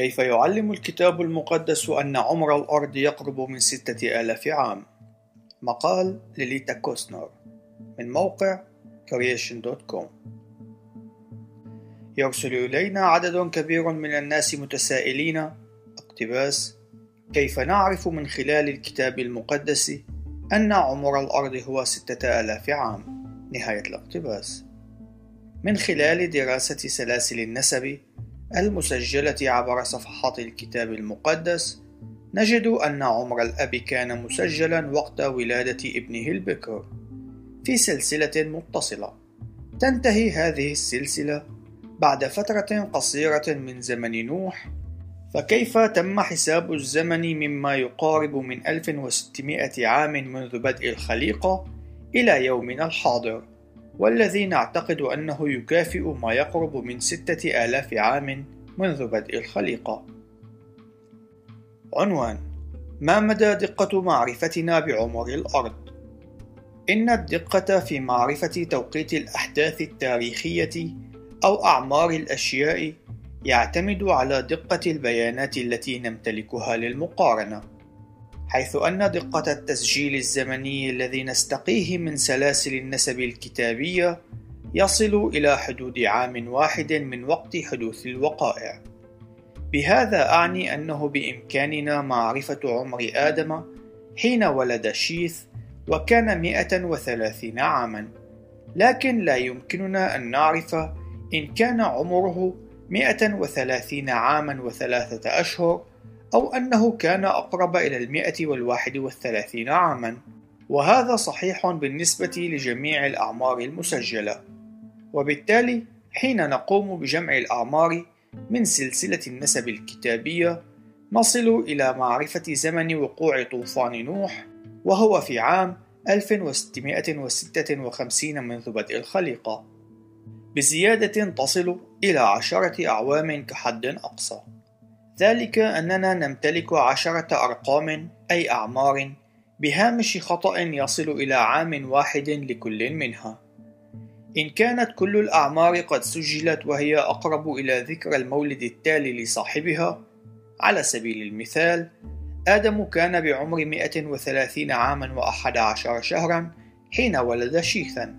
كيف يعلم الكتاب المقدس أن عمر الأرض يقرب من ستة آلاف عام؟ مقال ليليتا كوسنر من موقع creation.com يرسل إلينا عدد كبير من الناس متسائلين. اقتباس كيف نعرف من خلال الكتاب المقدس أن عمر الأرض هو ستة آلاف عام؟ نهاية الاقتباس. من خلال دراسة سلاسل النسب المسجلة عبر صفحات الكتاب المقدس. نجد أن عمر الأب كان مسجلا وقت ولادة ابنه البكر في سلسلة متصلة. تنتهي هذه السلسلة بعد فترة قصيرة من زمن نوح. فكيف تم حساب الزمن مما يقارب من 1600 عام منذ بدء الخليقة إلى يومنا الحاضر؟ والذي نعتقد أنه يكافئ ما يقرب من ستة آلاف عام منذ بدء الخليقة. عنوان: ما مدى دقة معرفتنا بعمر الأرض؟ إن الدقة في معرفة توقيت الأحداث التاريخية أو أعمار الأشياء يعتمد على دقة البيانات التي نمتلكها للمقارنة. حيث أن دقة التسجيل الزمني الذي نستقيه من سلاسل النسب الكتابية يصل إلى حدود عام واحد من وقت حدوث الوقائع. بهذا أعني أنه بإمكاننا معرفة عمر آدم حين ولد شيث وكان 130 عاما، لكن لا يمكننا أن نعرف إن كان عمره 130 عاما وثلاثة أشهر أو أنه كان أقرب إلى المئة والواحد والثلاثين عاما. وهذا صحيح بالنسبة لجميع الأعمار المسجلة. وبالتالي حين نقوم بجمع الأعمار من سلسلة النسب الكتابية نصل إلى معرفة زمن وقوع طوفان نوح وهو في عام 1656 منذ بدء الخليقة. بزيادة تصل إلى عشرة أعوام كحد أقصى. ذلك أننا نمتلك عشرة أرقام أي أعمار بهامش خطأ يصل إلى عام واحد لكل منها. إن كانت كل الأعمار قد سجلت وهي أقرب إلى ذكرى المولد التالي لصاحبها، على سبيل المثال، آدم كان بعمر 130 عاما وأحد عشر شهرا حين ولد شيثا،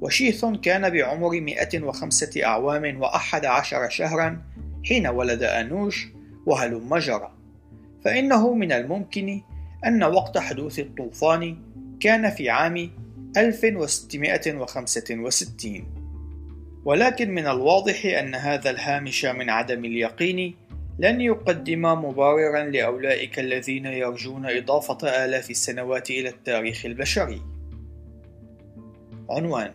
وشيث كان بعمر 105 أعوام وأحد عشر شهرا حين ولد أنوش وهلم جرى فإنه من الممكن أن وقت حدوث الطوفان كان في عام 1665 ولكن من الواضح أن هذا الهامش من عدم اليقين لن يقدم مبررا لأولئك الذين يرجون إضافة آلاف السنوات إلى التاريخ البشري. عنوان: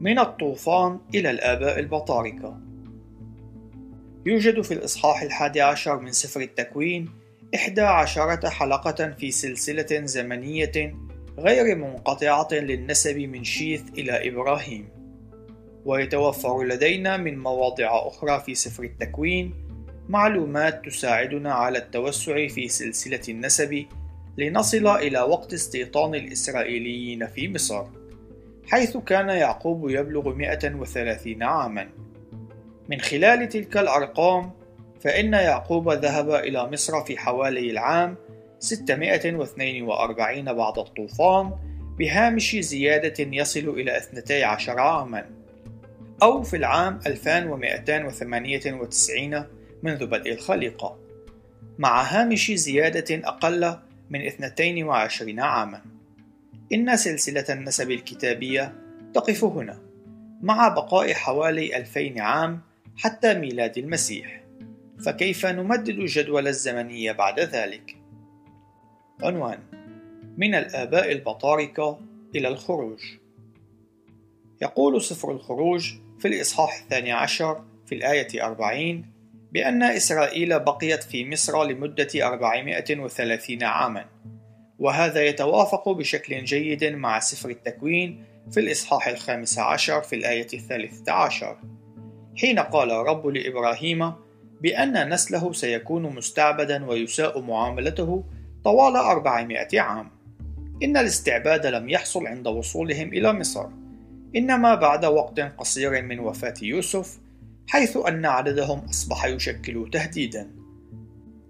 من الطوفان إلى الآباء البطاركة يوجد في الإصحاح الحادي عشر من سفر التكوين إحدى عشرة حلقة في سلسلة زمنية غير منقطعة للنسب من شيث إلى إبراهيم ويتوفر لدينا من مواضع أخرى في سفر التكوين معلومات تساعدنا على التوسع في سلسلة النسب لنصل إلى وقت استيطان الإسرائيليين في مصر حيث كان يعقوب يبلغ 130 عاماً. من خلال تلك الأرقام فإن يعقوب ذهب إلى مصر في حوالي العام 642 بعد الطوفان بهامش زيادة يصل إلى 12 عاما أو في العام 2298 منذ بدء الخليقة مع هامش زيادة أقل من 22 عاما. إن سلسلة النسب الكتابية تقف هنا مع بقاء حوالي 2000 عام حتى ميلاد المسيح. فكيف نمدد الجدول الزمني بعد ذلك؟ عنوان من الآباء البطاركة إلى الخروج. يقول سفر الخروج في الإصحاح الثاني عشر في الآية أربعين بأن إسرائيل بقيت في مصر لمدة أربعمائة وثلاثين عاما وهذا يتوافق بشكل جيد مع سفر التكوين في الإصحاح الخامس عشر في الآية الثالثة عشر. حين قال رب لإبراهيم بأن نسله سيكون مستعبدا ويساء معاملته طوال أربعمائة عام إن الاستعباد لم يحصل عند وصولهم إلى مصر إنما بعد وقت قصير من وفاة يوسف حيث أن عددهم أصبح يشكل تهديدا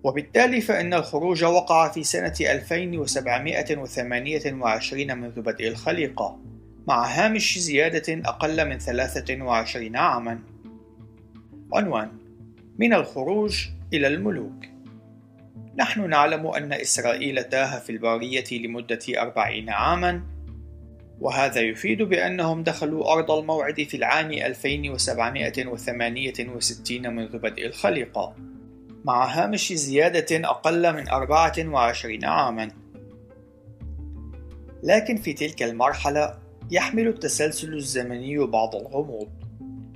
وبالتالي فإن الخروج وقع في سنة 2728 منذ بدء الخليقة مع هامش زيادة أقل من 23 عامًا. عنوان: من الخروج إلى الملوك. نحن نعلم أن إسرائيل تاه في البرية لمدة أربعين عامًا، وهذا يفيد بأنهم دخلوا أرض الموعد في العام 2768 منذ بدء الخليقة، مع هامش زيادة أقل من 24 عامًا. لكن في تلك المرحلة يحمل التسلسل الزمني بعض الغموض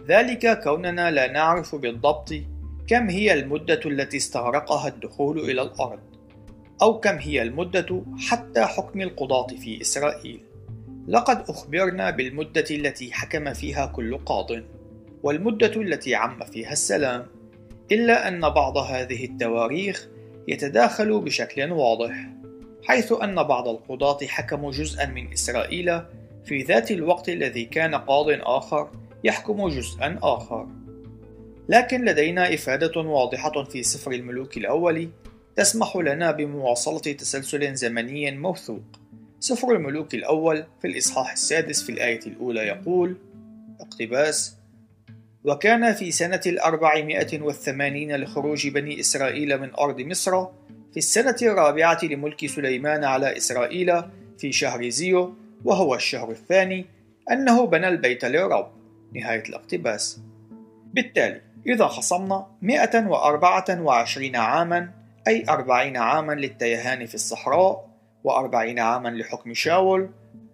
ذلك كوننا لا نعرف بالضبط كم هي المدة التي استغرقها الدخول إلى الأرض أو كم هي المدة حتى حكم القضاة في إسرائيل. لقد أخبرنا بالمدة التي حكم فيها كل قاض والمدة التي عم فيها السلام إلا أن بعض هذه التواريخ يتداخل بشكل واضح حيث أن بعض القضاة حكموا جزءا من إسرائيل في ذات الوقت الذي كان قاض آخر يحكم جزءا آخر. لكن لدينا إفادة واضحة في سفر الملوك الأول تسمح لنا بمواصلة تسلسل زمني موثوق. سفر الملوك الأول في الإصحاح السادس في الآية الأولى يقول اقتباس وكان في سنة الأربعمائة والثمانين لخروج بني إسرائيل من أرض مصر في السنة الرابعة لملك سليمان على إسرائيل في شهر زيو وهو الشهر الثاني أنه بنى البيت للرب. نهاية الاقتباس. بالتالي إذا خصمنا 124 عاما أي 40 عاما للتيهان في الصحراء و40 عاما لحكم شاول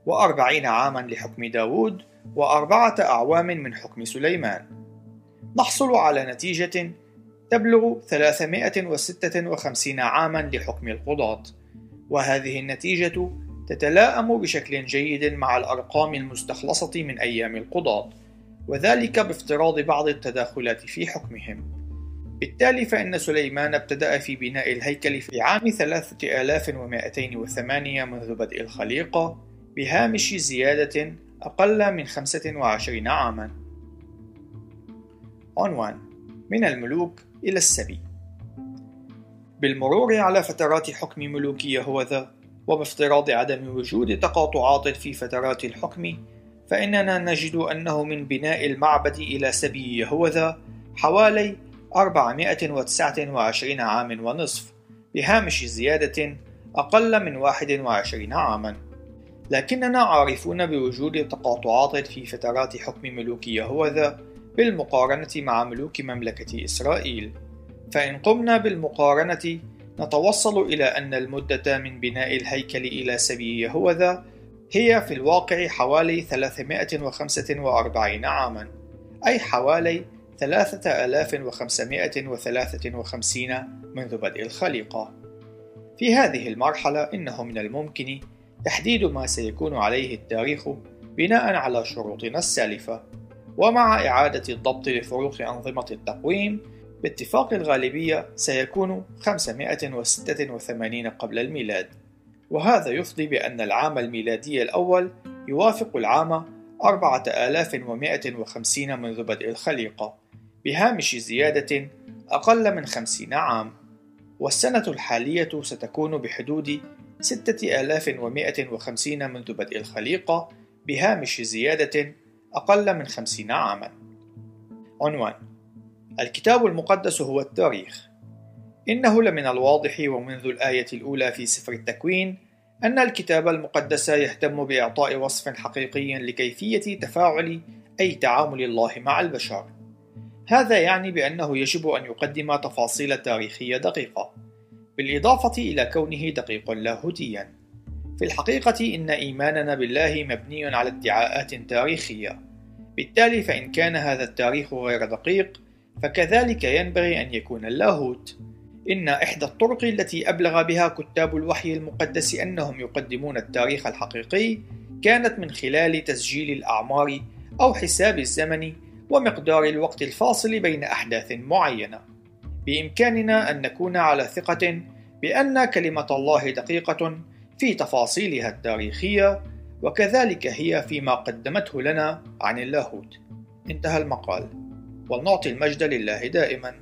و40 عاما لحكم داود وأربعة أعوام من حكم سليمان. نحصل على نتيجة تبلغ 356 عاما لحكم القضاة. وهذه النتيجة تتلائم بشكل جيد مع الأرقام المستخلصة من أيام القضاة. وذلك بافتراض بعض التداخلات في حكمهم بالتالي فإن سليمان ابتدأ في بناء الهيكل في عام 3208 منذ بدء الخليقة بهامش زيادة أقل من 25 عامًا. عنوان: من الملوك إلى السبي. بالمرور على فترات حكم ملوك يهوذا وبافتراض عدم وجود تقاطعات في فترات الحكم فإننا نجد أنه من بناء المعبد إلى سبي يهوذا حوالي 429 عام ونصف بهامش زيادة أقل من 21 عاما. لكننا عارفون بوجود تقاطعات في فترات حكم ملوك يهوذا بالمقارنة مع ملوك مملكة إسرائيل. فإن قمنا بالمقارنة نتوصل إلى أن المدة من بناء الهيكل إلى سبي يهوذا هي في الواقع حوالي 345 عامًا، أي حوالي 3553 منذ بدء الخليقة. في هذه المرحلة إنه من الممكن تحديد ما سيكون عليه التاريخ بناء على شروطنا السالفة، ومع إعادة الضبط لفروق أنظمة التقويم باتفاق الغالبية سيكون 586 قبل الميلاد وهذا يفضي بأن العام الميلادي الأول يوافق العام 4150 منذ بدء الخليقة بهامش زيادة أقل من 50 عام. والسنة الحالية ستكون بحدود 6150 منذ بدء الخليقة بهامش زيادة أقل من 50 عاما. عنوان الكتاب المقدس هو التاريخ. إنه لمن الواضح ومنذ الآية الأولى في سفر التكوين أن الكتاب المقدس يهتم بإعطاء وصف حقيقي لكيفية تفاعل أي تعامل الله مع البشر. هذا يعني بأنه يجب أن يقدم تفاصيل تاريخية دقيقة، بالإضافة إلى كونه دقيق لاهوتيا. في الحقيقة إن إيماننا بالله مبني على ادعاءات تاريخية، بالتالي فإن كان هذا التاريخ غير دقيق، فكذلك ينبغي أن يكون اللاهوت. إن إحدى الطرق التي أبلغ بها كتاب الوحي المقدس أنهم يقدمون التاريخ الحقيقي كانت من خلال تسجيل الأعمار أو حساب الزمن ومقدار الوقت الفاصل بين أحداث معينة. بإمكاننا أن نكون على ثقة بأن كلمة الله دقيقة في تفاصيلها التاريخية وكذلك هي فيما قدمته لنا عن اللاهوت. انتهى المقال. ولنعطي المجد لله دائما